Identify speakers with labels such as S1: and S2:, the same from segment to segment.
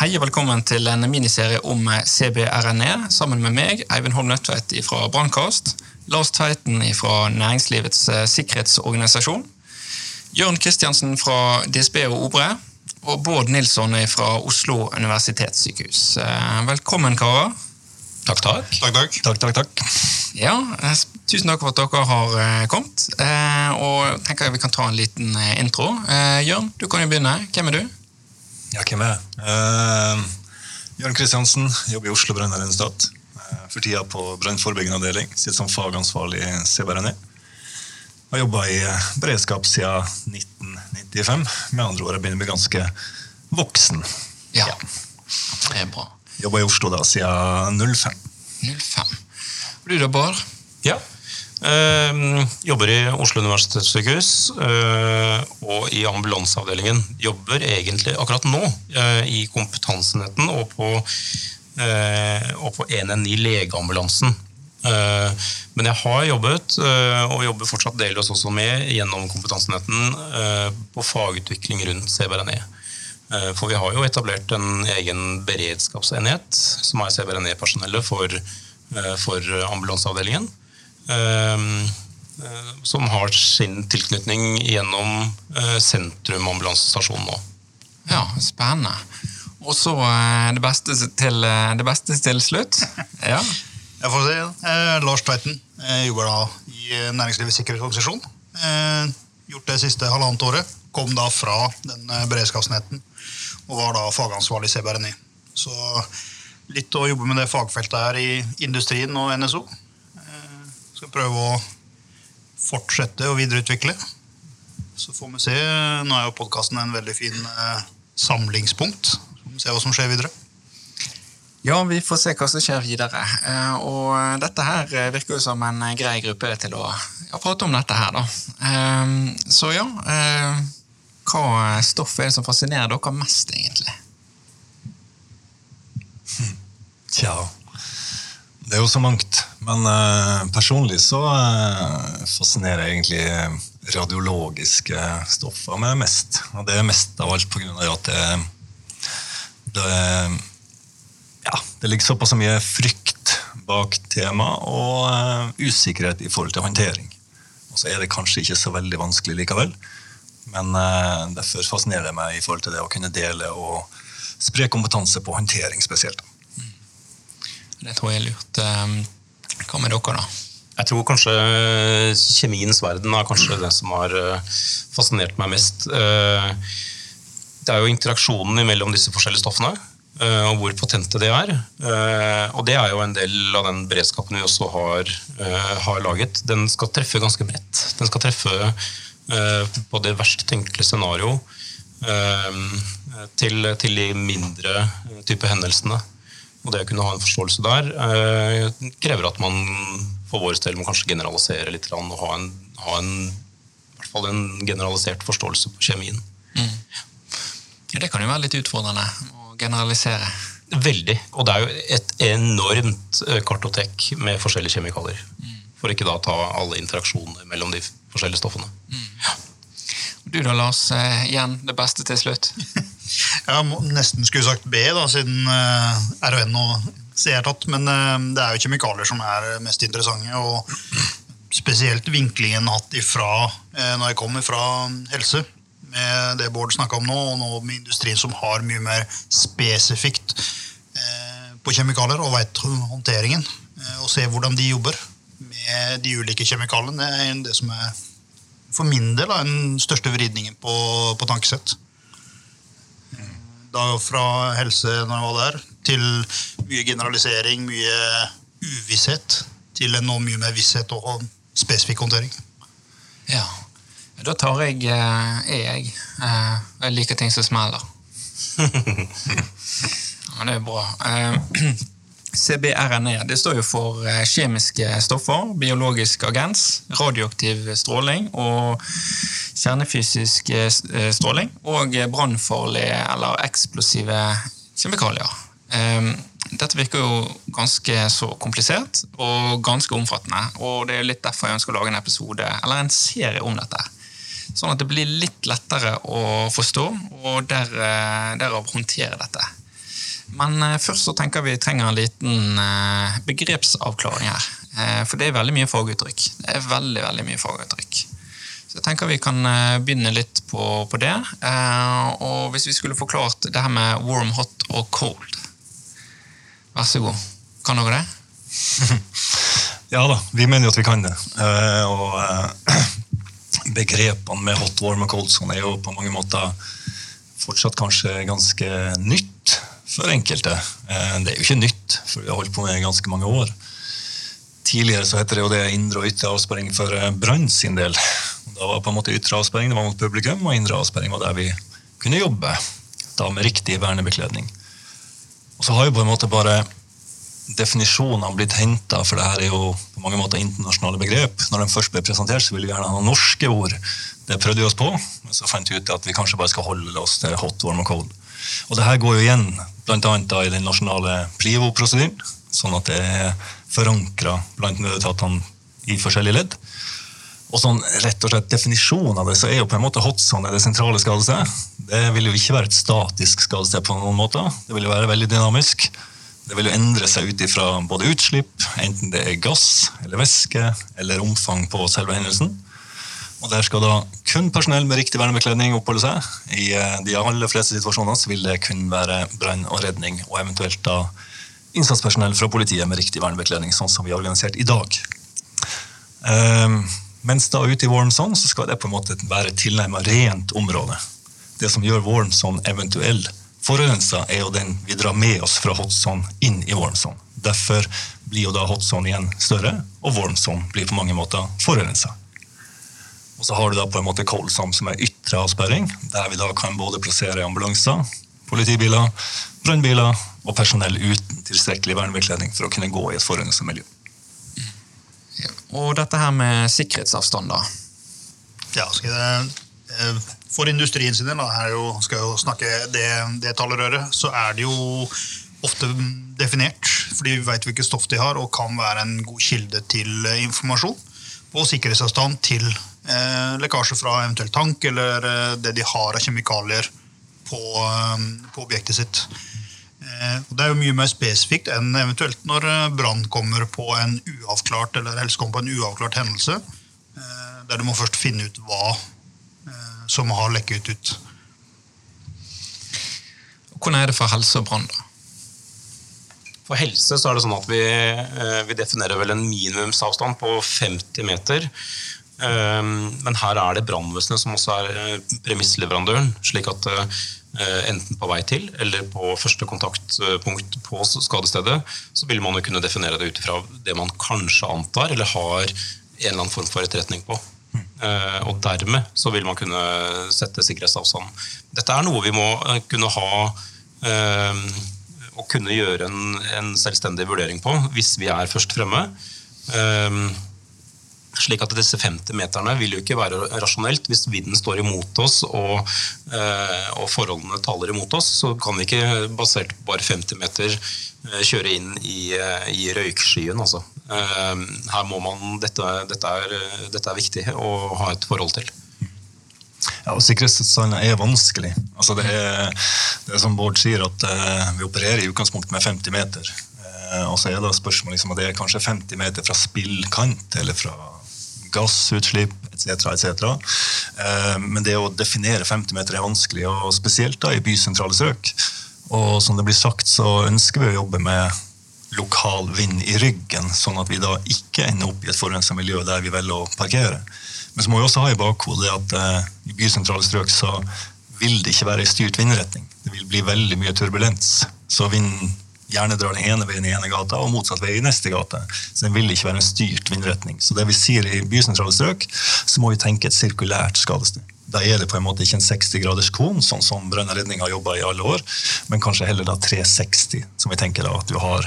S1: Hei og velkommen til en miniserie om CBRNE sammen med meg, Eivind Holm Nødtveit fra Brannkast, Lars Tveiten fra Næringslivets eh, sikkerhetsorganisasjon, Jørn Kristiansen fra DSB og Obre og Bård Nilsson fra Oslo universitetssykehus. Eh, velkommen, karer.
S2: Takk, takk.
S3: Takk, takk.
S2: Takk, takk, takk.
S1: Ja, eh, Tusen takk for at dere har kommet. Og tenker jeg vi kan ta en liten intro. Jørn, du kan jo begynne. Hvem er du?
S3: Ja, hvem er jeg? Uh, Jørn Kristiansen, jobber i Oslo brannredningsstat. Uh, for tida på brannforebyggende avdeling. Sitter som fagansvarlig i CBRNI. Har jobba i beredskap siden 1995. Med andre ord, jeg begynner å bli ganske voksen.
S1: Ja, ja. det er bra.
S3: Jobba i Oslo da siden 05.
S1: 05. Og du da, Bård?
S2: Ja, Uh, jobber i Oslo universitetssykehus uh, og i ambulanseavdelingen. Jobber egentlig akkurat nå uh, i kompetansenetten og på, og på 119 legeambulansen. men jeg har jobbet, og jobber fortsatt delvis også med, gjennom kompetansenetten på fagutvikling rundt CBRNE. For vi har jo etablert en egen beredskapsenhet, som er CBRNE-personellet for, for ambulanseavdelingen. Ehm, eh, som har sin tilknytning gjennom eh, Sentrum ambulansestasjon nå.
S1: Ja, spennende. Og så eh, det beste til, det beste til slutt. Ja.
S4: Jeg får si, eh, Lars Tveiten. Jeg jobber da i Næringslivets sikkerhetsorganisasjon. Eh, gjort det siste halvannet året. Kom da fra den beredskapsnetten og var da fagansvarlig i CBRNI. Så litt å jobbe med det fagfeltet her i industrien og NSO. Skal prøve å fortsette å videreutvikle. Så får vi se. Nå er jo podkasten en veldig fin eh, samlingspunkt. Så får vi se hva som skjer videre.
S1: Ja, vi får se hva som skjer videre. Eh, og dette her virker jo som en grei gruppe til å ja, prate om dette her, da. Eh, så ja eh, Hva stoff er det som fascinerer dere mest, egentlig?
S3: Tja det er jo så mangt. Men uh, personlig så uh, fascinerer egentlig radiologiske stoffer meg mest. Og det er mest av alt pga. at det, det, ja, det ligger såpass mye frykt bak temaet og uh, usikkerhet i forhold til håndtering. Og så er det kanskje ikke så veldig vanskelig likevel. Men derfor fascinerer det meg i forhold til det å kunne dele og spre kompetanse på håndtering spesielt.
S1: Det tror jeg er lurt. Ehm, hva med dere, da?
S2: Jeg tror kanskje kjemiens verden er kanskje det som har eh, fascinert meg mest. Eh, det er jo interaksjonen mellom disse forskjellige stoffene, eh, og hvor potente det er. Og det er jo en del av den beredskapen vi også har, har laget. Den skal treffe ganske bredt. Den skal treffe på det verst tenkelige scenario til, til de mindre type hendelsene. Og det å kunne ha en forståelse der eh, krever at man for vår del må kanskje generalisere litt og ha en, ha en, i hvert fall en generalisert forståelse på kjemien. Mm.
S1: Ja, det kan jo være litt utfordrende å generalisere.
S2: Veldig. Og det er jo et enormt eh, kartotek med forskjellige kjemikalier. Mm. For ikke da ta alle interaksjoner mellom de forskjellige stoffene. Mm. Ja.
S1: Du da, Lars. Eh, igjen det beste til slutt.
S4: Jeg må nesten skulle sagt B, da, siden uh, eh, RHN og C er tatt. Men uh, det er jo kjemikalier som er mest interessante. og Spesielt vinklingen hatt ifra uh, når jeg kommer fra helse, med det Bård snakka om nå, og nå med industrien som har mye mer spesifikt på kjemikalier og vet håndteringen. og se hvordan de jobber med de ulike kjemikaliene. Det er det som er for min del den største vridningen på, på tankesett da fra helse når jeg var der, til mye generalisering, mye uvisshet. til en nå mye mer visshet og spesifikk håndtering.
S1: Ja. Da tar jeg eh, jeg. Eh, Jeg liker ting som smeller. Men det er bra. Eh, CBRNE det står jo for eh, kjemiske stoffer, biologisk agens, radioaktiv stråling og kjernefysisk eh, stråling og brannfarlige eller eksplosive kjemikalier. Eh, Dette virker jo ganske så komplisert og ganske omfattende, og det er litt derfor jeg ønsker å lage en episode eller en serie om dette. Sånn at det blir litt lettere å forstå og der, eh, derav håndtere dette. Men eh, først så tenker vi trenger en liten eh, begrepsavklaring her. Eh, for det er veldig mye faguttrykk. Det er veldig, veldig mye faguttrykk. Så jeg tenker vi kan begynne litt på, på det. Og hvis vi skulle forklart det her med warm, hot og cold. Vær så god. Kan dere det?
S3: Ja da, vi mener jo at vi kan det. Og begrepene med hot, warm og cold sånn er jo på mange måter fortsatt kanskje ganske nytt for enkelte. Eh, det er jo ikke nytt, for vi har holdt på med det i ganske mange år. Tidligere så heter det jo det indre og ytre avsperring for eh, Brann sin del. Da var på en måte ytre avsperring det var mot publikum, og indre avsperring var der vi kunne jobbe. Da med riktig vernebekledning. Og så har jo på en måte bare definisjonene blitt henta, for det her er jo på mange måter internasjonale begrep. Når de først ble presentert, så ville vi gjerne ha noen norske ord. Det prøvde vi oss på, men så fant vi ut at vi kanskje bare skal holde oss til hot, warm og cold. Og det her går jo igjen blant annet da i den nasjonale PRIVO-prosedyren, sånn at det er forankra blant nødetatene i forskjellige ledd. Og sånn rett og slett definisjonen av det, så er jo på en måte hotzone det sentrale skadestedet. Det vil jo ikke være et statisk skadested på noen måter. Det vil jo være veldig dynamisk. Det vil jo endre seg ut ifra både utslipp, enten det er gass eller væske, eller omfang på selve hendelsen. Og Der skal da kun personell med riktig vernebekledning oppholde seg. I eh, de aller fleste situasjoner så vil det kun være brann og redning, og eventuelt da innsatspersonell fra politiet med riktig vernebekledning, sånn som vi har organisert i dag. Um, mens da ute i warm zone så skal det på en måte være tilnærmet rent område. Det som gjør warm zone eventuell forurensa, er jo den vi drar med oss fra hot zone inn i warm zone. Derfor blir jo da hot zone igjen større, og warm zone blir på mange måter forurensa. Og så har du da på en måte Kolsam, som er ytre avsperring, der vi da kan både plassere ambulanser, politibiler, brannbiler og personell uten tilstrekkelig vernebekledning for å kunne gå i et forurenset miljø.
S1: Og dette her med sikkerhetsavstand, da.
S4: Ja, skal jeg, eh, For industrien sin del, jo, skal jeg jo snakke det, det talerøret, så er det jo ofte definert, fordi vi vet hvilket stoff de har, og kan være en god kilde til eh, informasjon. Og sikkerhetsavstand til eh, lekkasje fra eventuelt tank, eller eh, det de har av kjemikalier på, eh, på objektet sitt. Eh, og Det er jo mye mer spesifikt enn eventuelt når eh, brann kommer på en uavklart eller helst kommer på en uavklart hendelse. eh, Der du må først finne ut hva som har lekket ut.
S1: Hvordan er det for helse og brann, da?
S2: For helse så er det sånn at vi, eh, vi definerer vel en minimumsavstand på 50 meter. Eh, Men her er det brannvesenet som også er eh, premissleverandøren. slik at eh, enten på vei til eller på første kontaktpunkt på skadestedet, så vil man jo kunne definere det ut ifra det man kanskje antar eller har en eller annen form for etterretning på. Og dermed så vil man kunne sette sikkerhetsavstand. Dette er noe vi må kunne ha og kunne gjøre en, en selvstendig vurdering på hvis vi er først fremme. Um, slik at disse 50 meterne vil jo ikke være rasjonelt. Hvis vinden står imot oss og, eh, og forholdene taler imot oss, så kan vi ikke basert på bare 50 meter eh, kjøre inn i, eh, i røykskyen. Altså. Ehm, her må man, dette, dette, er, dette er viktig å ha et forhold til.
S3: Ja, og Sikkerhetstilstanden er vanskelig. Altså det, er, det er som Bård sier, at uh, vi opererer i utgangspunktet med 50 meter. Uh, og så er det spørsmål liksom, at det er kanskje 50 meter fra spillkant eller fra gassutslipp etc. etc. Uh, men det å definere 50 meter er vanskelig, og spesielt da i bysentrale strøk. Og som det blir sagt, så ønsker vi å jobbe med lokal vind i ryggen, sånn at vi da ikke ender opp i et forurensa miljø der vi velger å parkere. Men så må vi også ha i bakhodet at uh, i bysentrale strøk så vil det ikke være en styrt vindretning. Det vil bli veldig mye turbulens. Så vinden gjerne drar den ene veien i ene gata og motsatt vei i neste gate. Så den vil ikke være en styrt vindretning. Så det vi sier i bysentrale strøk, så må vi tenke et sirkulært skadested. Da er det på en måte ikke en 60 graders kon, sånn som Brønna redning har jobba i alle år, men kanskje heller da 360, som vi tenker da at du har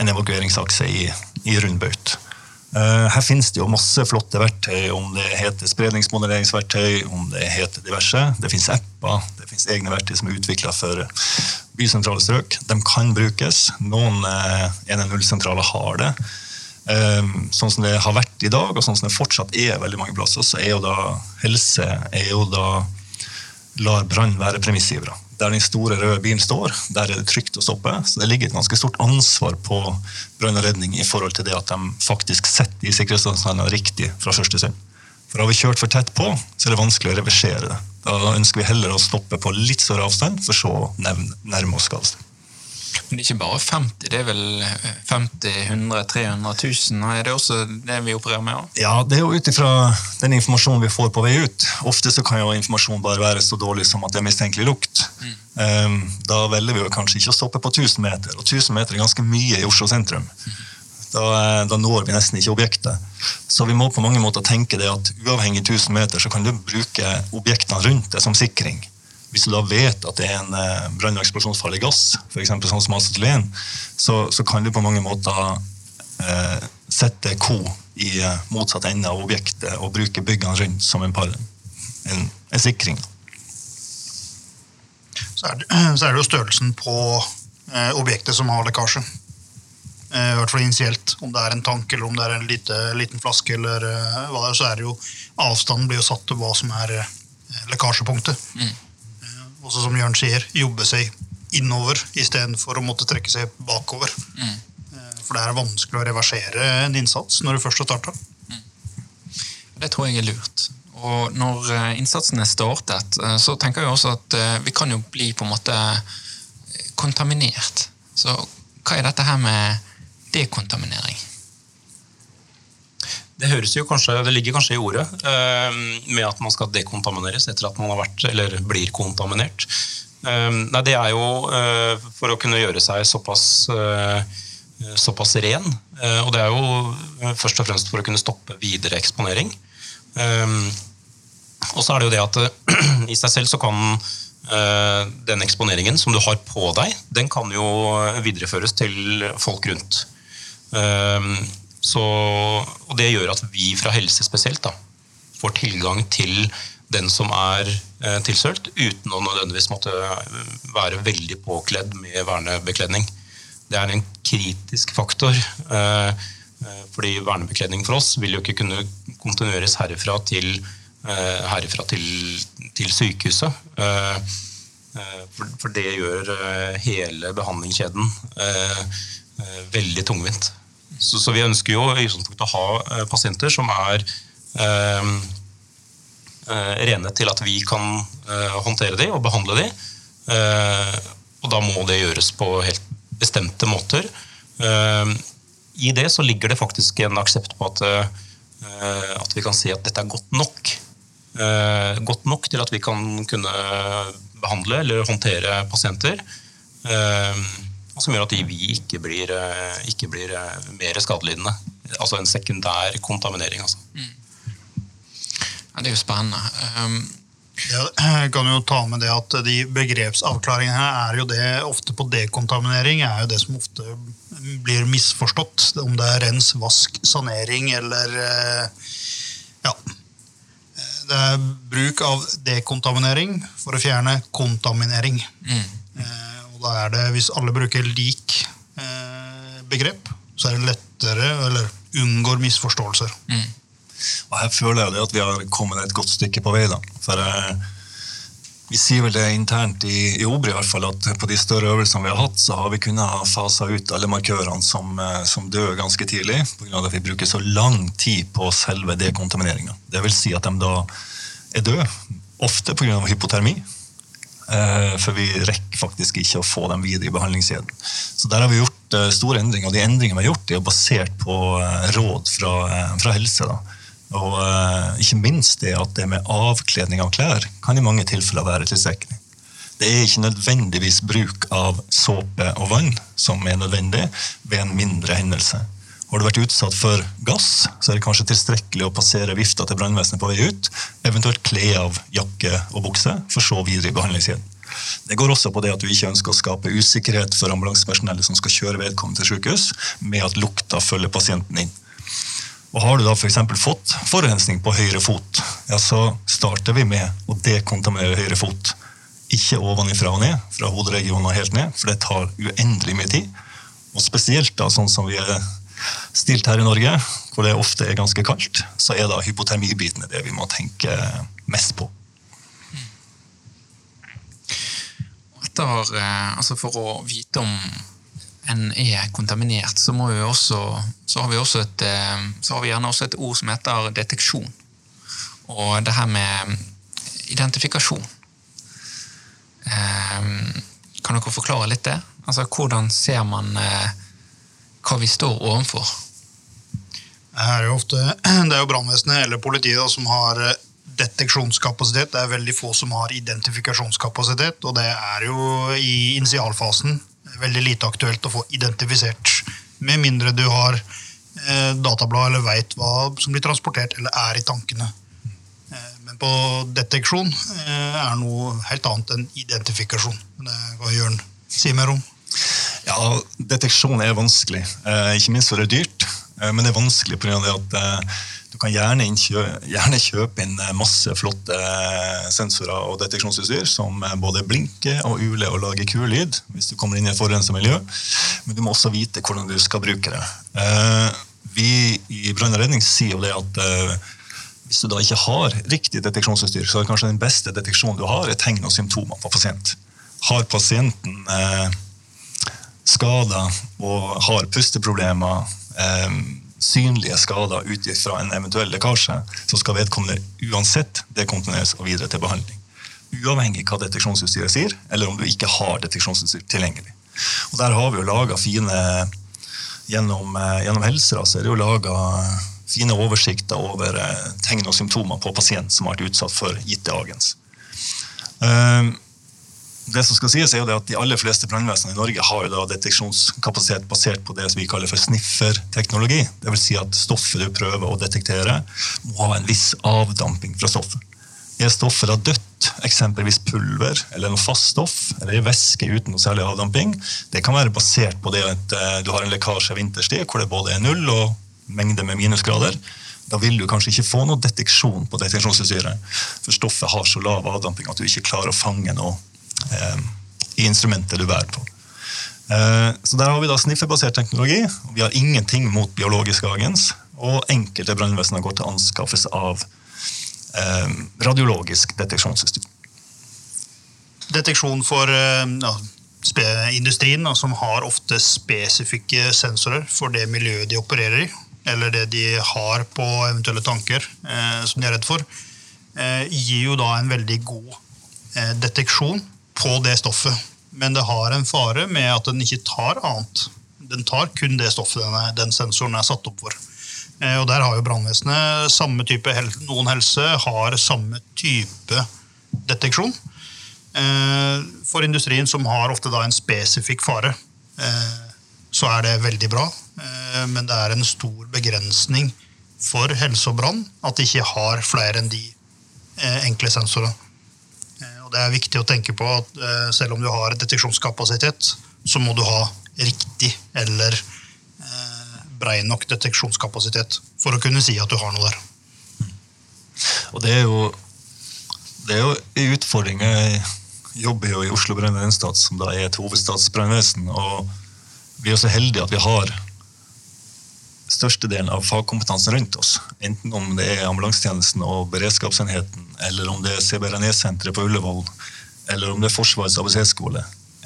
S3: en evakueringsakse i, i rund baut. Uh, her finnes det jo masse flotte verktøy, om det heter spredningsmodelleringsverktøy, om det heter diverse. Det finnes apper, det finnes egne verktøy som er utvikla for bysentrale strøk. De kan brukes. Noen uh, eh, 1.0-sentraler har det. Um, sånn som det har vært i dag, og sånn som det fortsatt er veldig mange plasser, så er jo da helse er jo da lar brann være premissgivere. Der den store røde bilen står, der er det trygt å stoppe. Så det ligger et ganske stort ansvar på brann og redning i forhold til det at de faktisk setter de sikkerhetsavstandene riktig fra første stund. For har vi kjørt for tett på, så er det vanskelig å reversere det. Da ønsker vi heller å stoppe på litt større avstand, for så å nærme oss skadested.
S1: Men det er ikke bare 50, det er vel 50 100 300 000? Er det også det vi opererer med?
S3: Også? Ja, det er jo ut ifra den informasjonen vi får på vei ut. Ofte så kan jo informasjon bare være så dårlig som at det er mistenkelig lukt. Mm. Um, da velger vi jo kanskje ikke å stoppe på 1000 meter, og 1000 meter er ganske mye i Oslo sentrum. Mm. Da, da, når vi nesten ikke objektet. Så vi må på mange måter tenke det at uavhengig 1000 meter så kan du bruke objektene rundt det som sikring. Hvis du da vet at det er en eh, brann- og eksplosjonsfarlig gass, f.eks. sånn som acetylen, så, så, kan du på mange måter eh, sette ko i eh, motsatt ende av objektet og bruke byggene rundt som en, par, en, en sikring.
S4: Så er, det, så er, det, jo størrelsen på eh, objektet som har lekkasje. Eh, I hvert fall initielt. Om det er en tank eller om det er en lite, liten flaske, eller eh, hva det er, så er det jo avstanden blir jo satt til hva som er lekkasjepunktet. Mm også som Jørn sier, jobbe seg innover istedenfor å måtte trekke seg bakover. Mm. Eh, for det er vanskelig å reversere en innsats når du først har starta. Mm.
S1: Det tror jeg er lurt. Og når eh, innsatsen er startet, eh, så tenker jeg også at vi kan jo bli på en måte kontaminert. Så hva er dette her med dekontaminering?
S2: Det høres jo kanskje, det ligger kanskje i ordet eh, med at man skal dekontamineres etter at man har vært, eller blir kontaminert. Eh, nei, det er jo eh, for å kunne gjøre seg såpass, såpass ren. Og det er jo først og fremst for å kunne stoppe videre eksponering. Og så er det jo det at i seg selv så kan den eksponeringen som du har på deg, den kan jo videreføres til folk rundt. Så, og det gjør at vi fra helse spesielt da, får tilgang til den som er eh, tilsølt, uten å nødvendigvis måtte være veldig påkledd med vernebekledning. Det er en kritisk faktor. Eh, eh fordi vernebekledning for oss vil jo ikke kunne kontinueres herifra til, eh, herifra til, til sykehuset. Eh, eh, for, for, det gjør hele behandlingskjeden veldig tungvint. Så, så, vi ønsker jo i å ha eh, pasienter som er eh, eh, rene til at vi kan eh, håndtere de og behandle de. Eh, og da må det gjøres på helt bestemte måter. Eh, I det så ligger det faktisk en aksept på at, at vi kan si at dette er godt nok. godt nok til at vi kan kunne behandle eller håndtere pasienter. Uh, som gjør at vi ikke blir, eh, ikke blir eh, mer skadelidende. Altså en sekundær kontaminering. Altså. Mm.
S1: Ja, det er jo spennende. Um,
S4: jeg kan jo ta med det at de begrepsavklaringene her er jo det ofte på dekontaminering er jo det som ofte blir misforstått. Om det er rens, vask, sanering eller eh, ja. Det er bruk av dekontaminering for å fjerne kontaminering. Mm. Og da er det, Hvis alle bruker lik eh, begrep, så er det lettere eller unngår misforståelser. Mm.
S3: Og Her føler jeg at vi har kommet et godt stykke på vei. da. For eh, Vi sier vel det internt i, i Obri i hvert fall, at på de større øvelsene vi har hatt, så har vi kunnet ha fasa ut alle markørene som, eh, som dør ganske tidlig, pga. at vi bruker så lang tid på selve dekontamineringa. Det vil si at de da er døde, ofte pga. hypotermi. Eh, for vi rekker faktisk ikke å få dem videre i behandlingskjeden. Så der har vi gjort eh, store endringer, og de endringene vi har gjort, er basert på eh, råd fra, fra helse. Da. Og ikke minst det at det med avkledning av klær kan i mange tilfeller være tilstrekkelig. Det er ikke nødvendigvis bruk av såpe og vann som er nødvendig ved en mindre hendelse. Har du vært utsatt for gass, så er det kanskje tilstrekkelig å passere vifta til brannvesenet på vei ut, eventuelt kle av jakke og bukse, for så videre i behandlingskjeden. Det går også på det at du ikke ønsker å skape usikkerhet for ambulansepersonellet som skal kjøre vedkommende til sykehus, med at lukta følger pasienten inn. Og Har du da f.eks. fått forurensning på høyre fot, ja, så starter vi med å dekontaminere høyre fot. Ikke ovenifra og ned, fra hoderegionen og helt ned, for det tar uendelig mye tid. Og spesielt da, sånn som vi er stilt her i Norge, hvor det ofte er ganske kaldt, så er da hypotermibitene det vi må tenke mest på.
S1: Etter, eh, altså for å vite om en er kontaminert, så, vi også, så, har vi et, eh, så har vi gjerne også et ord som heter deteksjon. Og det her med identifikasjon. Eh, kan dere forklare litt det? Altså, Hvordan ser man hva vi står overfor?
S4: Er jo ofte, det er jo brannvesenet eller politiet da, som har deteksjonskapasitet. Det er veldig få som har identifikasjonskapasitet, og det er jo i initialfasen veldig lite aktuelt å få identifisert. Med mindre du har eh, datablad eller veit hva som blir transportert eller er i tankene. Eh, men på deteksjon eh, er noe helt annet enn identifikasjon. Det hva Jørn sier mer om.
S3: Ja, Deteksjon er vanskelig. Eh, ikke minst for det er dyrt. Eh, men det er vanskelig pga. at eh, du kan gjerne, gjerne, kjøpe inn masse flotte sensorer og deteksjonsutstyr som både blinker og uler og lager kul lyd hvis du kommer inn i et forurensa miljø. Men du må også vite hvordan du skal bruke det. Vi i brann og redning sier jo det at hvis du da ikke har riktig deteksjonsutstyr, så er kanskje den beste deteksjonen du har, er tegn og symptomer på pasient. Har pasienten skader og har pusteproblemer, eh, synlige skader ut fra en eventuell lekkasje, så skal vedkommende uansett dekontinueres og videre til behandling. Uavhengig hva deteksjonsutstyret sier, eller om du ikke har deteksjonsutstyr tilgjengelig. Og Der har vi jo laga fine Gjennom, eh, gjennom Helsera så er det jo laga fine oversikter over eh, tegn og symptomer på pasient som har vært utsatt for gitte agens. Um, det som skal sies er jo det at De aller fleste brannvesenene i Norge har jo da deteksjonskapasitet basert på det som vi kaller for snifferteknologi. Dvs. Si at stoffet du prøver å detektere, må ha en viss avdamping fra stoffet. Er stoffet da dødt, eksempelvis pulver eller noe fast stoff, eller væske uten noe særlig avdamping, det kan være basert på det at eh, du har en lekkasje vinterstid hvor det både er null og mengde med minusgrader. Da vil du kanskje ikke få noe deteksjon på deteksjonsutstyret. For stoffet har så lav avdamping at du ikke klarer å fange noe i instrumentet du bærer på. Eh, så Der har vi da snifferbasert teknologi. og Vi har ingenting mot biologisk agens. Og enkelte brannvesener går til anskaffelse av eh, radiologisk deteksjonsutstyr.
S4: Deteksjon for ja, industrien, som har ofte spesifikke sensorer for det miljøet de opererer i, eller det de har på eventuelle tanker eh, som de er redd for, eh, gir jo da en veldig god eh, deteksjon på det stoffet. Men det har en fare med at den ikke tar annet. Den tar kun det stoffet den, er, den sensoren er satt opp for. Eh, og Der har jo brannvesenet samme type Noen helse har samme type deteksjon. Eh, for industrien, som har ofte da en spesifikk fare, eh, så er det veldig bra. Men det er en stor begrensning for helse og brann at de ikke har flere enn de enkle sensorene. Det er viktig å tenke på at eh, selv om du har deteksjonskapasitet, så må du ha riktig eller eh, brei nok deteksjonskapasitet for å kunne si at du har noe der.
S3: Og det er jo, det er jo en utfordring. Jeg jobber jo i Oslo brannvernsstat, som da er et hovedstadsbrannvesen. Og vi er så heldige at vi har størstedelen av fagkompetansen rundt oss. Enten om det er ambulansetjenesten og beredskapsenheten, eller om det er CBRNE-senteret på Ullevål, eller om det er Forsvarets ABC-skole,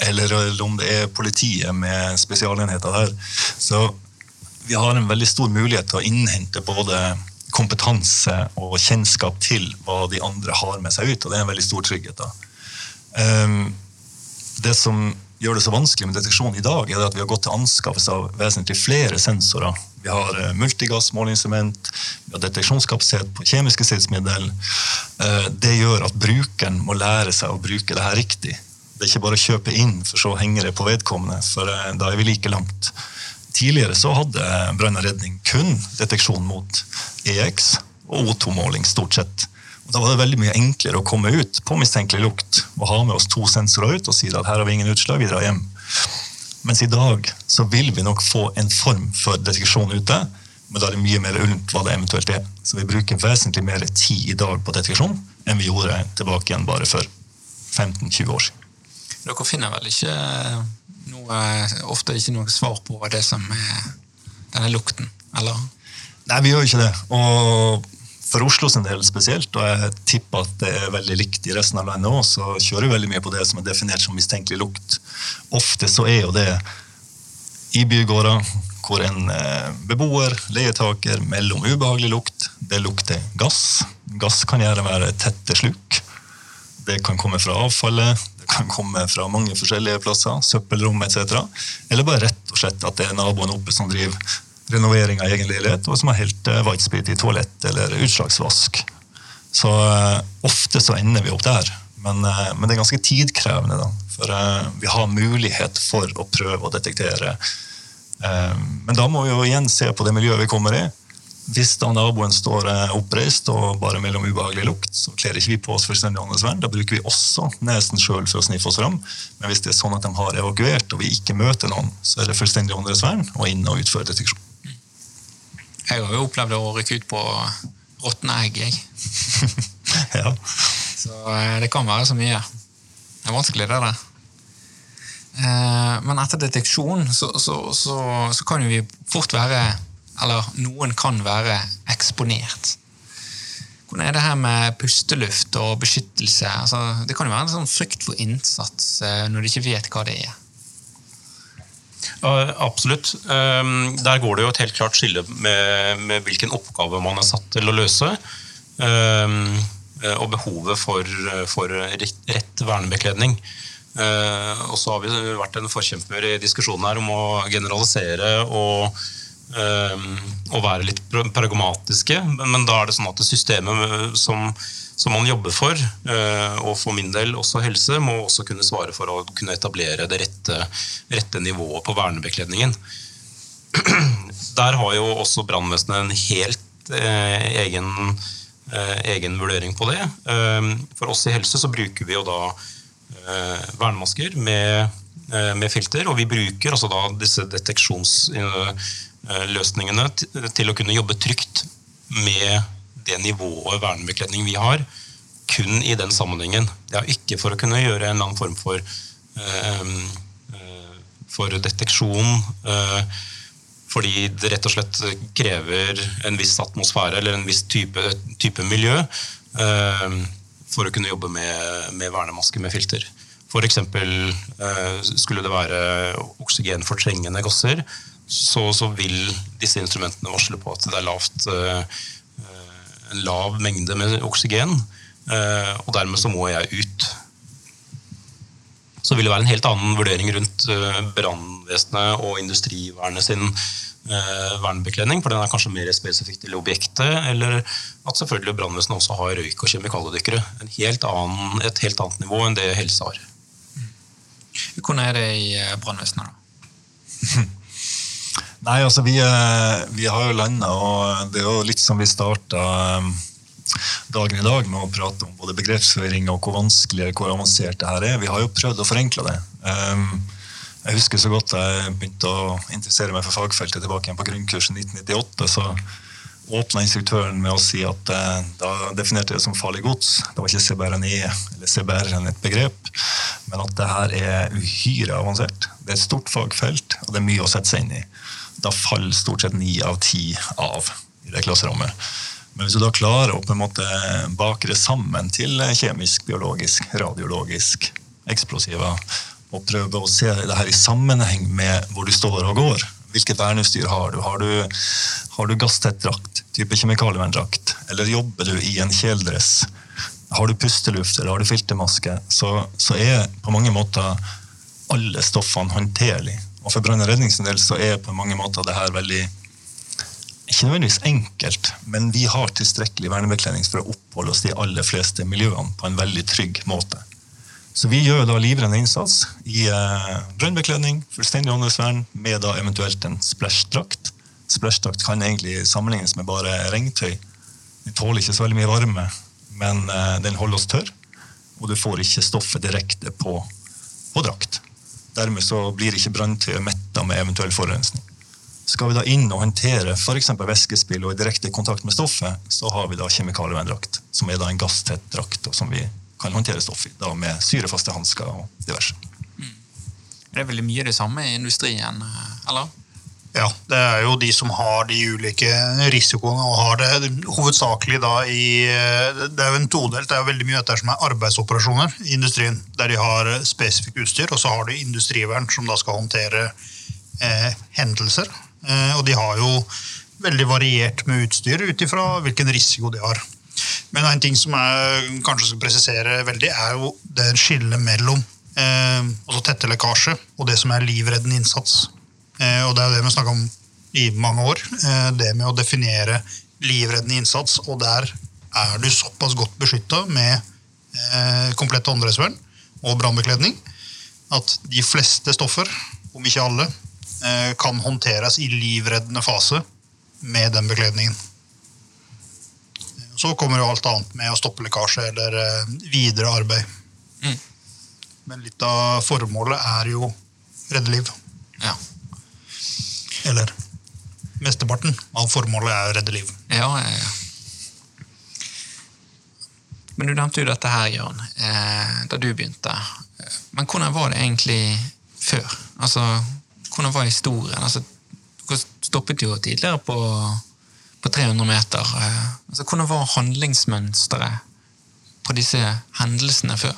S3: eller om det er politiet med spesialenheter der. Så vi har en veldig stor mulighet til å innhente både kompetanse og kjennskap til hva de andre har med seg ut, og det er en veldig stor trygghet. da. Um, det som gjør det så vanskelig med deteksjon i dag, er at vi har gått til anskaffelse av vesentlig flere sensorer vi har multigassmåleinstrument, vi har deteksjonskapasitet på kjemiske stridsmiddel. Eh, det gjør at brukeren må lære seg å bruke det her riktig. Det er ikke bare å kjøpe inn, for så henger det på vedkommende. For eh, da er vi like langt. Tidligere så hadde brann og redning kun deteksjon mot EX og O2-måling, stort sett. Og da var det veldig mye enklere å komme ut på mistenkelig lukt og ha med oss to sensorer ut og si at her har vi ingen utslag, vi drar hjem. Mens i dag så vil vi nok få en form for deteksjon ute, men da er det mye mer ullent hva det eventuelt er. Så vi bruker vesentlig mer tid i dag på deteksjon enn vi gjorde tilbake igjen bare for 15-20 år siden.
S1: Dere finner vel ikke noe, ofte ikke noe svar på det som er denne lukten, eller?
S3: Nei, vi gjør ikke det. Og for Oslo sin del spesielt, og jeg tipper at det er veldig likt i resten av landet òg, så kjører vi veldig mye på det som er definert som mistenkelig lukt. Ofte så er jo det i bygårder hvor en eh, beboer, leietaker, melder om ubehagelig lukt. Det lukter gass. Gass kan gjerne være tette sluk. Det kan komme fra avfallet, det kan komme fra mange forskjellige plasser, søppelrom etc. Eller bare rett og slett at det er naboen oppe som driver renovering av egen leilighet, og som har helt uh, white sprit i toalett eller utslagsvask. Så uh, ofte så ender vi opp der. Men, uh, men det er ganske tidkrevende. da, For vi har mulighet for å prøve å detektere men da må vi jo igjen se på det miljøet vi kommer i. Hvis da naboen står eh, oppreist og bare mellom ubehagelig lukt, så kler ikke vi på oss fullstendig åndesvern. Da bruker vi også nesen sjøl for å sniffe oss fram. Men hvis det er sånn at de har evakuert og vi ikke møter noen, så er det fullstendig åndesvern og inn og utføre deteksjon.
S1: Jeg har jo opplevd å rykke ut på råtne egg, jeg.
S3: ja.
S1: Så eh, det kan være så mye. Det er vanskelig, det der. Eh, men etter deteksjon så, så, så, så, kan jo vi fort være Eller noen kan være eksponert. Hvordan er det her med pusteluft og beskyttelse? Altså, det kan jo være en sånn frykt for innsats eh, når du ikke vet hva det er.
S2: Absolutt. Ehm, der går det jo et helt klart skille med, med hvilken oppgave man er satt til å løse. Ehm, eh, og behovet for, for rett vernebekledning. Eh, og så har vi vært en forkjemper i diskusjonen her om å generalisere og, eh, og være litt pragmatiske. Men da er det sånn at systemet som, som man jobber for, eh, og for min del også helse, må også kunne svare for å kunne etablere det rette, rette nivået på vernebekledningen. Der har jo også brannvesenet en helt eh, egen, eh, egen, vurdering på det. Eh, for oss i helse så bruker vi jo da Eh, vernemasker med, eh, med, filter. Og vi bruker altså da disse deteksjonsløsningene til å kunne jobbe trygt med det nivået vernebekledning vi har, kun i den sammenhengen. Det er ikke for å kunne gjøre en eller annen form for, eh, for deteksjon. fordi det rett og slett krever en viss atmosfære eller en viss type, type miljø for å kunne jobbe med, med vernemaske med filter. F.eks. Skulle det være oksygenfortrengende gasser, så, så, vil disse instrumentene varsle på at det er lavt, lav mengde med oksygen, eh, og dermed så må jeg ut. Så vil det være en helt annen vurdering rundt brannvesenet og industrivernet sin eh, vernebekledning, for den er kanskje mer spesifikk til objektet, eller at selvfølgelig brannvesenet også har røyk- og kjemikaliedykkere. Helt annen, et helt annet nivå enn det helse har.
S1: Hvordan er det i eh, brannvesenet, da?
S3: Nei, altså vi, eh, vi har jo landa, og det er jo litt som vi starta eh, dagen i dag med å prate om både begrepsføring og hvor vanskelig hvor avansert det her er. Vi har jo prøvd å forenkle det. Jeg husker så godt jeg begynte å interessere meg for fagfeltet tilbake igjen på grunnkurset 1998. så åpna instruktøren med å si at eh, da definerte det som farlig gods. Det var ikke CBRNE eller CBRN et begrep, men at det her er uhyre avansert. Det er et stort fagfelt, og det er mye å sette seg inn i. Da faller stort sett ni av ti av i det klasserommet. Men hvis du da klarer å på en måte bake det sammen til kjemisk, biologisk, radiologisk, eksplosiva og prøve å se det her i sammenheng med hvor du står og går. Hvilket verneutstyr har du? Har du, har du gasstett drakt, type kjemikalieverndrakt? Eller jobber du i en kjeledress? Har du pusteluft eller har du filtermaske, så, så er på mange måter alle stoffene håndterlige. Og for brann- og redningsen så er på mange måter det her veldig ikke nødvendigvis enkelt, men vi har tilstrekkelig vernebekledning for å oppholde oss i de aller fleste miljøene på en veldig trygg måte. Så vi gjør da livrende innsats i eh, brønnbekledning, fullstendig åndedrettsvern, med da eventuelt en splashdrakt. Splashdrakt kan egentlig sammenlignes med bare regntøy. Den tåler ikke så veldig mye varme, men eh, den holder oss tørr. Og du får ikke stoffet direkte på, på drakt. Dermed så blir ikke branntøyet metta med eventuell forurensning. Skal vi da inn og håndtere f.eks. væskespill og i direkte kontakt med stoffet, så har vi da kjemikalieverndrakt, som er da en gasstett drakt, som vi kan håndtere stoff i. Da med syrefaste hansker og diverse.
S1: Det er veldig mye det samme i industrien, eh, eller?
S4: Ja, det er jo de som har de ulike risikoene, og har det hovedsakelig da i Det er jo en todelt. Det er jo veldig mye dette som er arbeidsoperasjoner i industrien, der de har spesifikt utstyr, og så har de industrivern som da skal håndtere eh, hendelser. Eh, og de har jo veldig variert med utstyr ut ifra hvilken risiko de har. Men en ting som jeg kanskje skal presisere veldig, er jo det skillet mellom eh, altså tette lekkasje og det som er livreddende innsats. Eh, og det er jo det vi snakka om i mange år. Eh, det med å definere livreddende innsats, og der er du såpass godt beskytta med eh, komplett åndedrettsvern og brannbekledning at de fleste stoffer, om ikke alle, eh, kan håndteres i livreddende fase med den bekledningen. Så kommer jo alt annet med å stoppe lekkasje eller videre arbeid.
S1: Mm.
S4: Men litt av formålet er jo redde liv.
S1: Ja.
S4: Eller mesteparten av formålet er å redde liv.
S1: Ja, ja, ja. Men du nevnte jo dette her, Jørn, eh, da du begynte. Men hvordan var det egentlig før? Altså, hvordan var historien? Altså, dere stoppet jo tidligere på, på 300 meter. Eh, altså, hvordan var handlingsmønsteret på disse hendelsene før?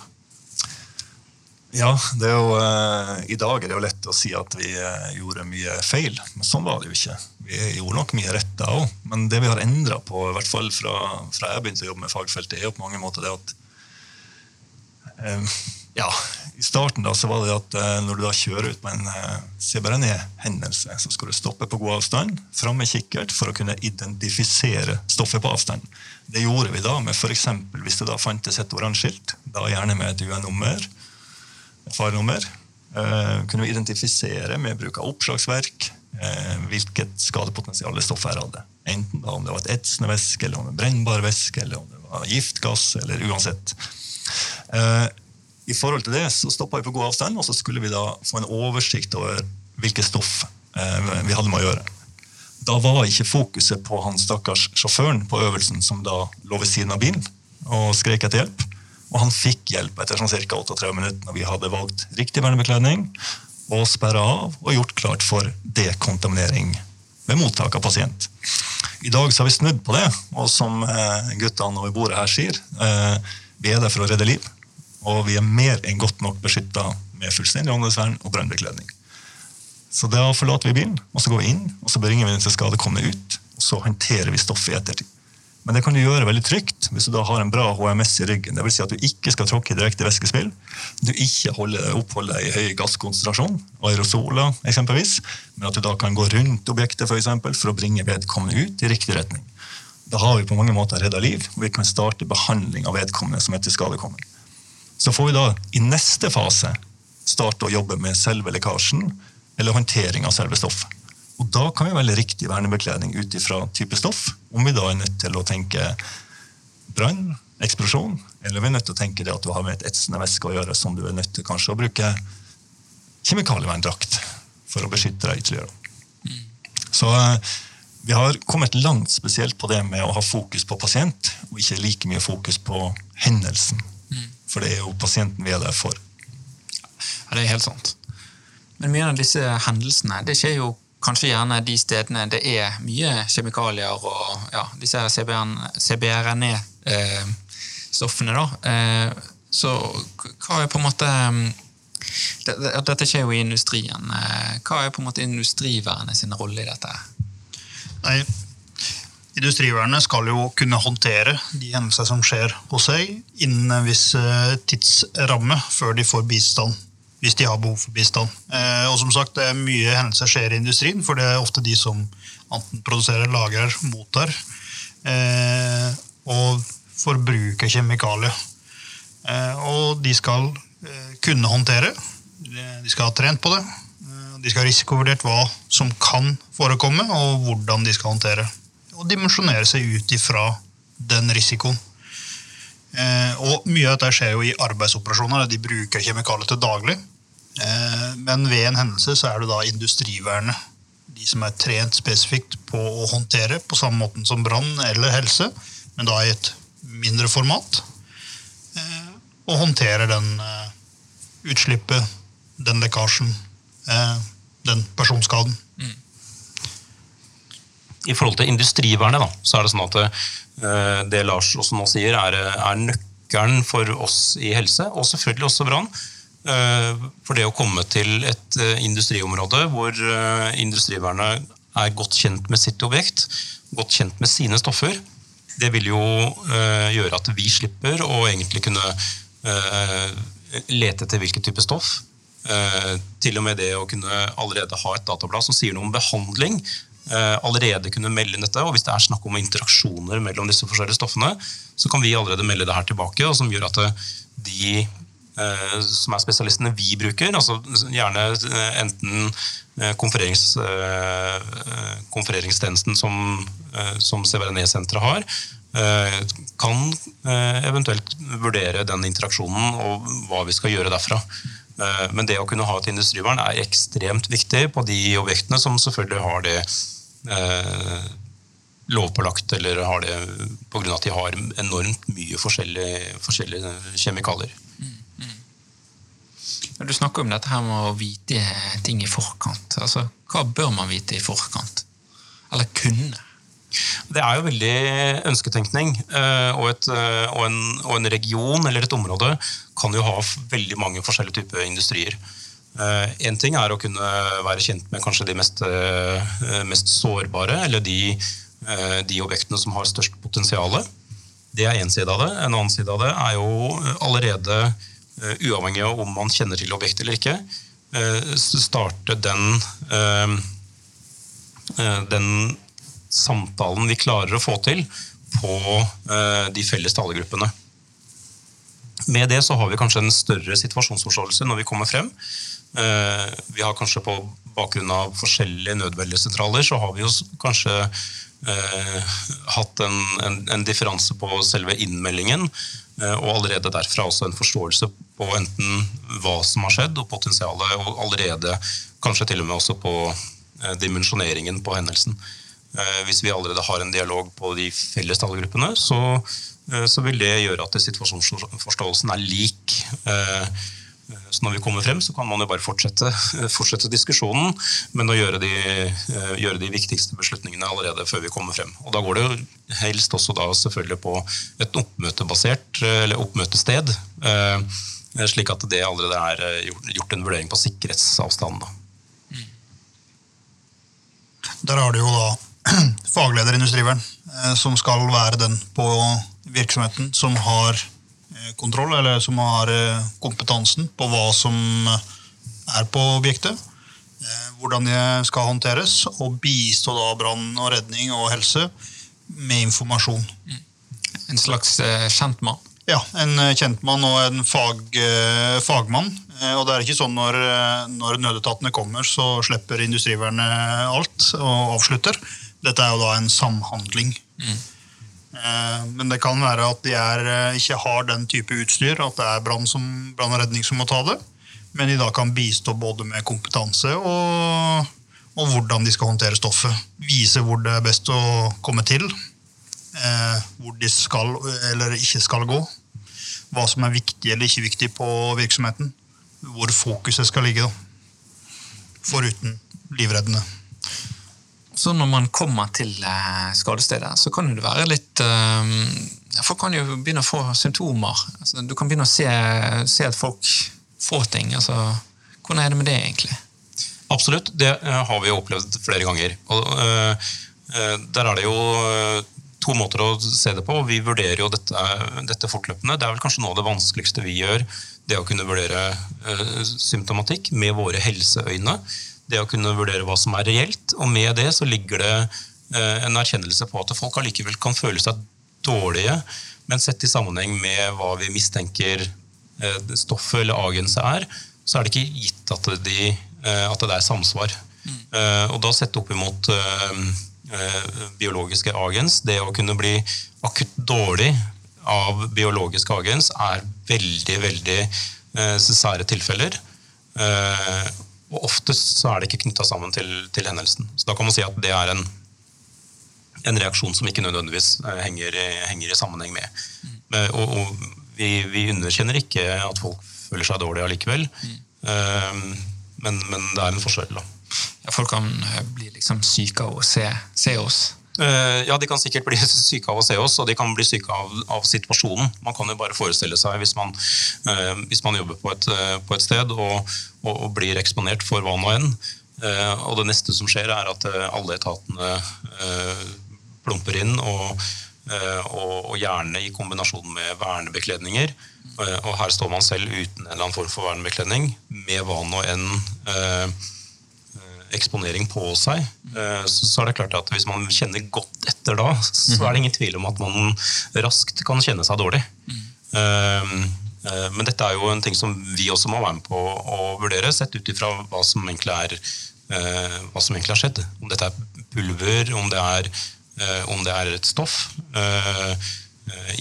S3: Ja, det er jo, eh, I dag er det jo lett å si at vi eh, gjorde mye feil, men sånn var det jo ikke. Vi gjorde nok mye rett da òg, men det vi har endra på, i hvert fall fra, fra jeg begynte å jobbe med fagfeltet, er jo på mange måter det at eh, ja, I starten da så var det at når du da kjører ut på en eh, CBRNE-hendelse, så skal du stoppe på god avstand, fram med kikkert, for å kunne identifisere stoffet på avstand. Det gjorde vi da med f.eks. hvis det da fantes et oransje skilt, da gjerne med et UN-nummer et farenummer. Eh, kunne vi identifisere med bruk av oppslagsverk eh, hvilket skadepotensial stoffet hadde. Enten da om det var et etsende væske, eller om det var brennbar væske, eller om det var giftgass, eller uansett. Eh, I forhold til det så stoppa vi på god avstand, og så skulle vi da få en oversikt over hvilket stoff vi hadde med å gjøre. Da var ikke fokuset på han stakkars sjåføren på øvelsen som da lå ved siden av bilen og skrek etter hjelp. Og han fikk hjelp etter sånn ca. 38 minutter når vi hadde valgt riktig vernebekledning og sperra av og gjort klart for dekontaminering ved mottak av pasient. I dag så har vi snudd på det, og som eh, guttene over bordet her sier, eh, vi er der for å redde liv. Og vi er mer enn godt nok beskytta med fullstendig åndedrettsvern og brannbekledning. Så da forlater vi bilen, og så går vi inn, og så beringer vi den til skadekomne ut. Og så håndterer vi stoffet i ettertid. Men det kan du gjøre veldig trygt hvis du da har en bra HMS i ryggen. Det vil si at du ikke skal tråkke direkte væskespill. Du ikke holder, oppholder deg i høy gasskonsentrasjon, aerosoler eksempelvis, men at du da kan gå rundt objektet for, eksempel, for å bringe vedkommende ut i riktig retning. Da har vi på mange måter redda liv, og vi kan starte behandling av vedkommende som er til skadekommen. Så får vi da i neste fase starte å jobbe med selve lekkasjen eller håndtering av selve stoffet. Og da kan vi velge riktig vernebekledning ut ifra type stoff. Om vi da er nødt til å tenke brann, eksplosjon, eller vi er nødt til å tenke det at du har med et etsende væske å gjøre, som du er nødt til kanskje å bruke kjemikalieverndrakt for å beskytte deg ytterligere. Så eh, vi har kommet langt spesielt på det med å ha fokus på pasient, og ikke like mye fokus på hendelsen. For det er jo pasienten vi er der for.
S1: Ja, det er helt sant. Men mye av disse hendelsene det skjer jo kanskje gjerne de stedene det er mye kjemikalier og ja, disse CBRNE-stoffene. da. Eh, så hva er på en måte Dette skjer jo i industrien. Eh, hva er på en måte industrivernet sin rolle i dette?
S4: Nei, Industrivernet skal jo kunne håndtere de hendelser som skjer hos seg, innen en viss eh, tidsramme før de får bistand hvis de har behov for bistand. Eh, og som sagt, det er Mye hendelser skjer i industrien, for det er ofte de som enten produserer, lagrer, mottar eh, og forbruker kjemikalier. Eh, og de skal eh, kunne håndtere. De skal ha trent på det. Eh, De skal ha risikovurdert hva som kan forekomme, og hvordan de skal håndtere. Og dimensjonere seg ut ifra den risikoen. Eh, og mye av dette skjer jo i arbeidsoperasjoner. De bruker kjemikalier til daglig. Eh, men ved en hendelse så er det da industrivernet. De som er trent spesifikt på å håndtere på samme måten som brann eller helse, men da i et mindre format. Eh, og håndterer den eh, utslippet, den lekkasjen, den personskaden.
S2: I forhold til industrivernet da, så er det sånn at eh, det Lars også nå sier, er, er nøkkelen for oss i helse, og selvfølgelig også brann. Eh, For det å komme til et eh, industriområde hvor eh, industrivernet er godt kjent med sitt objekt, godt kjent med sine stoffer, det vil jo gjøre at vi slipper å egentlig kunne lete etter hvilken type stoff. Til og med det å kunne allerede ha et datablad som sier noe om behandling, eh, allerede kunne melde inn dette. Og hvis det er snakk om interaksjoner mellom disse forskjellige stoffene, så kan vi allerede melde det her tilbake, og som gjør at de som er spesialistene vi bruker, altså gjerne eh, enten eh, konfererings, eh, konfereringstjenesten som, eh, som CVNE-senteret har, eh, kan eh, eventuelt vurdere den interaksjonen og hva vi skal gjøre derfra. Eh, Men det å kunne ha et industrivern er ekstremt viktig på de objektene som selvfølgelig har det eh, lovpålagt, eller har det pga. at de har enormt mye forskjellige, forskjellige kjemikalier.
S1: Du snakker om dette her med å vite ting i forkant. Altså, Hva bør man vite i forkant? Eller kunne?
S2: Det er jo veldig ønsketenkning, eh, og, et, eh, og, en, og en region eller et område kan jo ha veldig mange forskjellige typer industrier. Én ting er å kunne være kjent med kanskje de mest, eh, mest sårbare, eller de, eh, de objektene som har størst potensial. Det er én side av det. En annen side av det er jo allerede, eh, uavhengig av om man kjenner til objektet eller ikke, eh, starte den eh, eh, den samtalen vi klarer å få til på eh, de felles talegruppene. Med det så har vi kanskje en større situasjonsforståelse når vi kommer frem. Eh, Vi har kanskje på bakgrunn av forskjellige nødmeldesentraler så har vi kanskje eh, hatt en, en, en differanse på selve innmeldingen, eh, og allerede derfra også en forståelse på enten hva som har skjedd, og potensialet, og allerede kanskje til og med også på eh, dimensjoneringen på hendelsen. Eh, Hvis vi allerede har en dialog på de felles tallgruppene, så, eh, så vil det gjøre at situasjonsforståelsen er lik. Eh, Så når vi kommer frem, så kan man jo bare fortsette, fortsette diskusjonen, men å gjøre de, eh, gjøre de viktigste beslutningene allerede før vi kommer frem. Og da går det jo helst også da selvfølgelig på et oppmøtebasert, eh, eller oppmøtested, eh, slik at det allerede er gjort, en vurdering på sikkerhetsavstand. Da.
S4: Der har du jo da fagleder industrivern, som skal være den på virksomheten som har kontroll, eller som har eh, kompetansen på hva som eh, er på objektet. eh, Hvordan det skal håndteres, og bistå da brann og redning og helse med informasjon.
S1: En slags kjentmann?
S4: Ja, en kjentmann og en fag, fagmann. Og det er ikke sånn når, når nødetatene kommer, så slipper industrivernet alt og avslutter. Dette er jo da en samhandling. Eh, Men det kan være at de er, eh, ikke har den type utstyr, at det er brann og redning som må ta det. Men de da kan bistå både med kompetanse og, og hvordan de skal håndtere stoffet. Vise hvor det er best å komme til eh, hvor de skal eller ikke skal gå. Hva som er viktig eller ikke viktig på virksomheten. Hvor fokuset skal ligge. Da. Foruten livreddende.
S1: Så når man kommer til eh, skadestedet, så kan det være litt eh, Folk kan jo begynne å få symptomer. Altså, du kan begynne å se, se at folk får ting. Altså, hvordan er det med det, egentlig?
S2: Absolutt, det eh, har vi jo opplevd flere ganger. Og, der er det jo to måter å se det på. Vi vurderer jo dette, dette fortløpende. Det er vel kanskje noe av det vanskeligste vi gjør. Det å kunne vurdere symptomatikk med våre helseøyne. Det å kunne vurdere hva som er reelt. Og med det så ligger det eh, en erkjennelse på at folk allikevel kan føle seg dårlige, men sett i sammenheng med hva vi mistenker stoffet eller agenset er, så er det ikke gitt at, de, at det er samsvar. Mm. Og da sett opp imot biologiske agens, det å kunne bli akutt dårlig av biologisk agens, er veldig, veldig sære tilfeller. Og oftest så er det ikke knytta sammen til, til, hendelsen. Så da kan man si at det er en, en reaksjon som ikke nødvendigvis eh, henger, henger i sammenheng med. Mm. Og, og vi, vi, underkjenner ikke at folk føler seg dårlige allikevel, mm. uh, men, men, det er en forskjell. da.
S1: Ja, folk kan eh, bli liksom syke av å se, se oss.
S2: Eh, ja, De kan sikkert bli syke av å se oss, og de kan bli syke av, av situasjonen. Man kan jo bare forestille seg hvis man, uh, hvis man jobber på et, uh, på et sted og, og, og, blir eksponert for hva nå enn. Og det neste som skjer, er at alle etatene plumper inn, og, og, gjerne i kombinasjon med vernebekledninger. og her står man selv uten en eller annen form for vernebekledning, med hva nå enn eksponering på seg, eh, så er det klart at hvis man kjenner godt etter da, så er det ingen tvil om at man raskt kan kjenne seg dårlig. Eh, eh, men dette er jo en ting som vi også må være med på å vurdere, sett ut ifra hva som egentlig er hva som egentlig har skjedd. Om dette er pulver, om det er, om det er et stoff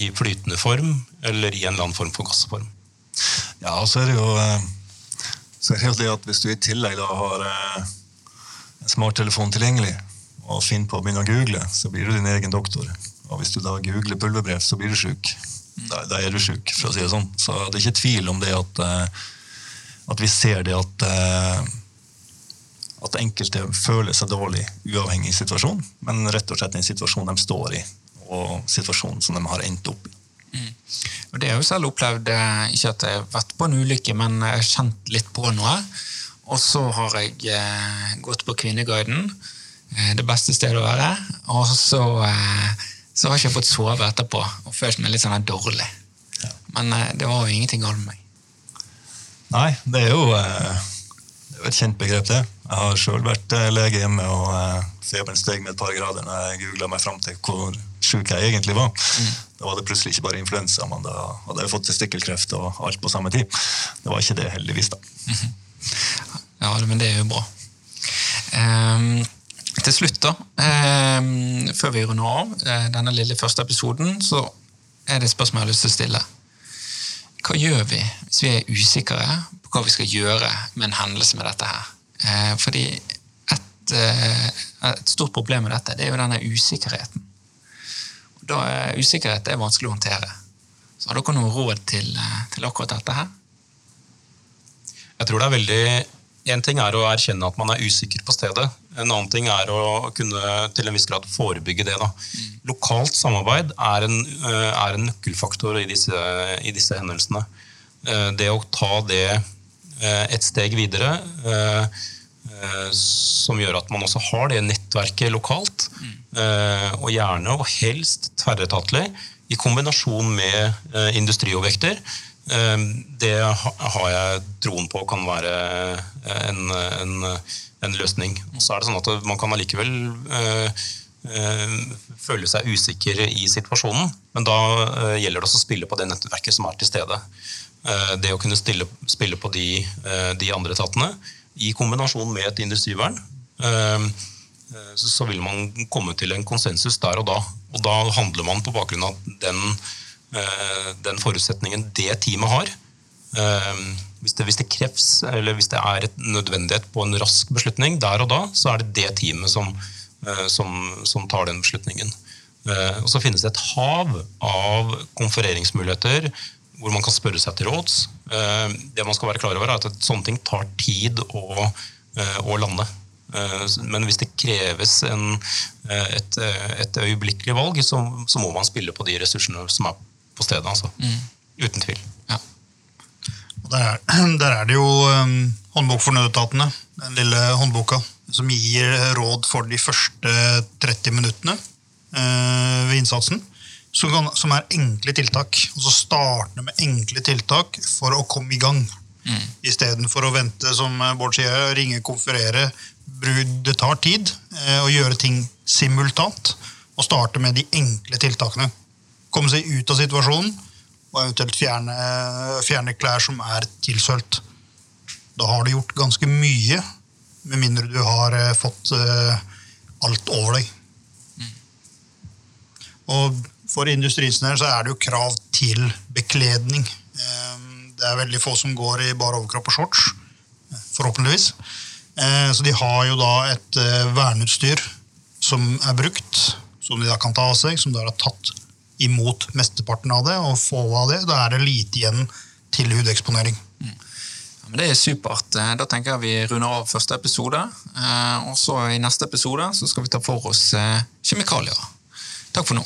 S2: i flytende form eller i en eller annen form for gassform.
S3: Ja, og så er det jo så er det jo det at Hvis du i tillegg da har smarttelefon tilgjengelig og finner på å begynne å google, så blir du din egen doktor. Og hvis du da googler pulverbrev, så blir du sjuk. Da, da, er du sjuk, for å si det sånn. Så det er ikke tvil om det at, eh, at vi ser det at eh, at enkelte føler seg dårlig uavhengig av situasjonen, men rett og slett den situasjonen de står i, og situasjonen som de har endt opp i. Mm.
S1: Og det har jeg jo selv opplevd, eh, ikke at jeg har vært på en ulykke, men kjent litt på noe. Og så har jeg eh, gått på Kvinneguiden, eh, det beste stedet å være. Og så, eh, så har jeg ikke fått sove etterpå og følt meg litt sånn dårlig. Ja. Men eh, det var jo ingenting galt med meg.
S3: Nei, det er jo eh, det er et kjent begrep, det. Jeg har sjøl vært eh, lege hjemme, og feberen steg med et par grader når jeg googla meg fram til hvor sjuk jeg egentlig var. Mm. Da var det plutselig ikke bare influensa, men da hadde jeg fått testikkelkreft og alt på samme tid. Det var ikke det, heldigvis. da. Mm -hmm.
S1: Ja, men det er jo bra. Um, til slutt, da, um, før vi runder av uh, denne lille første episoden, så er det et spørsmål jeg har lyst til å stille. Hva gjør vi hvis vi er usikre på hva vi skal gjøre med en hendelse med dette her? Uh, fordi et, uh, et, stort problem med dette det er jo denne usikkerheten. Da er usikkerhet er vanskelig å håndtere. Så Har dere noe råd til, til akkurat dette her?
S2: Jeg tror det er veldig en ting er å erkjenne at man er usikker på stedet. En annen ting er å kunne til en viss grad forebygge det. Da. Lokalt samarbeid er en, eh, er en nøkkelfaktor i disse, i disse, hendelsene. Eh, det å ta det eh, et steg videre, som gjør at man også har det nettverket lokalt, og gjerne og helst tverretatlig, i kombinasjon med industriobjekter, det har jeg troen på kan være en, en, en løsning. Så er det sånn at Man kan allikevel øh, øh, føle seg usikker i situasjonen, men da gjelder det også å spille på det nettverket som er til stede. Det å kunne stille, spille på de, de, andre etatene i kombinasjon med et industrivern, ehm, så vil man komme til en konsensus der og da. Og da handler man på bakgrunn av den Eh, den forutsetningen det teamet har. Eh, hvis det, hvis det, kreves, eller hvis det er et nødvendighet på en rask beslutning der og da, så er det det teamet som, eh, som, som tar den beslutningen. Og Så finnes det et hav av konfereringsmuligheter hvor man kan spørre seg til råds. Det man skal være klar over er at Sånne ting tar tid å, å lande. Men hvis det kreves en, et, et øyeblikkelig valg, så, så, må man spille på de ressursene som er på stedet. altså. Mm. Uten tvil. Ja.
S4: Der er, der, er, det jo um, håndbok for nødetatene, den lille håndboka, som gir råd for de første 30 minuttene uh, ved innsatsen. Som, kan, som, er enkle tiltak. Og så starte med enkle tiltak for å komme i gang. Mm. Istedenfor å vente, som Bård sier, ringe, konferere. Det tar tid uh, å gjøre ting simultant. Og starte med de enkle tiltakene komme seg ut av situasjonen og eventuelt fjerne, fjerne klær som er tilsølt. Da har du gjort ganske mye, med mindre du har eh, fått eh, alt over deg. Og for industriens del så er det jo krav til bekledning. Eh, Det er veldig få som går i bar overkropp og shorts, forhåpentligvis. Eh, Så de har jo da et eh, verneutstyr som er brukt, som de da kan ta av seg, som da har tatt imot mesteparten av det, og få av det. Da er det lite igjen til hudeksponering.
S1: Men det er supert. Eh, Da tenker jeg vi runder av første episode. Eh, Og så i neste episode så skal vi ta for oss eh, kjemikalier. Takk for nå.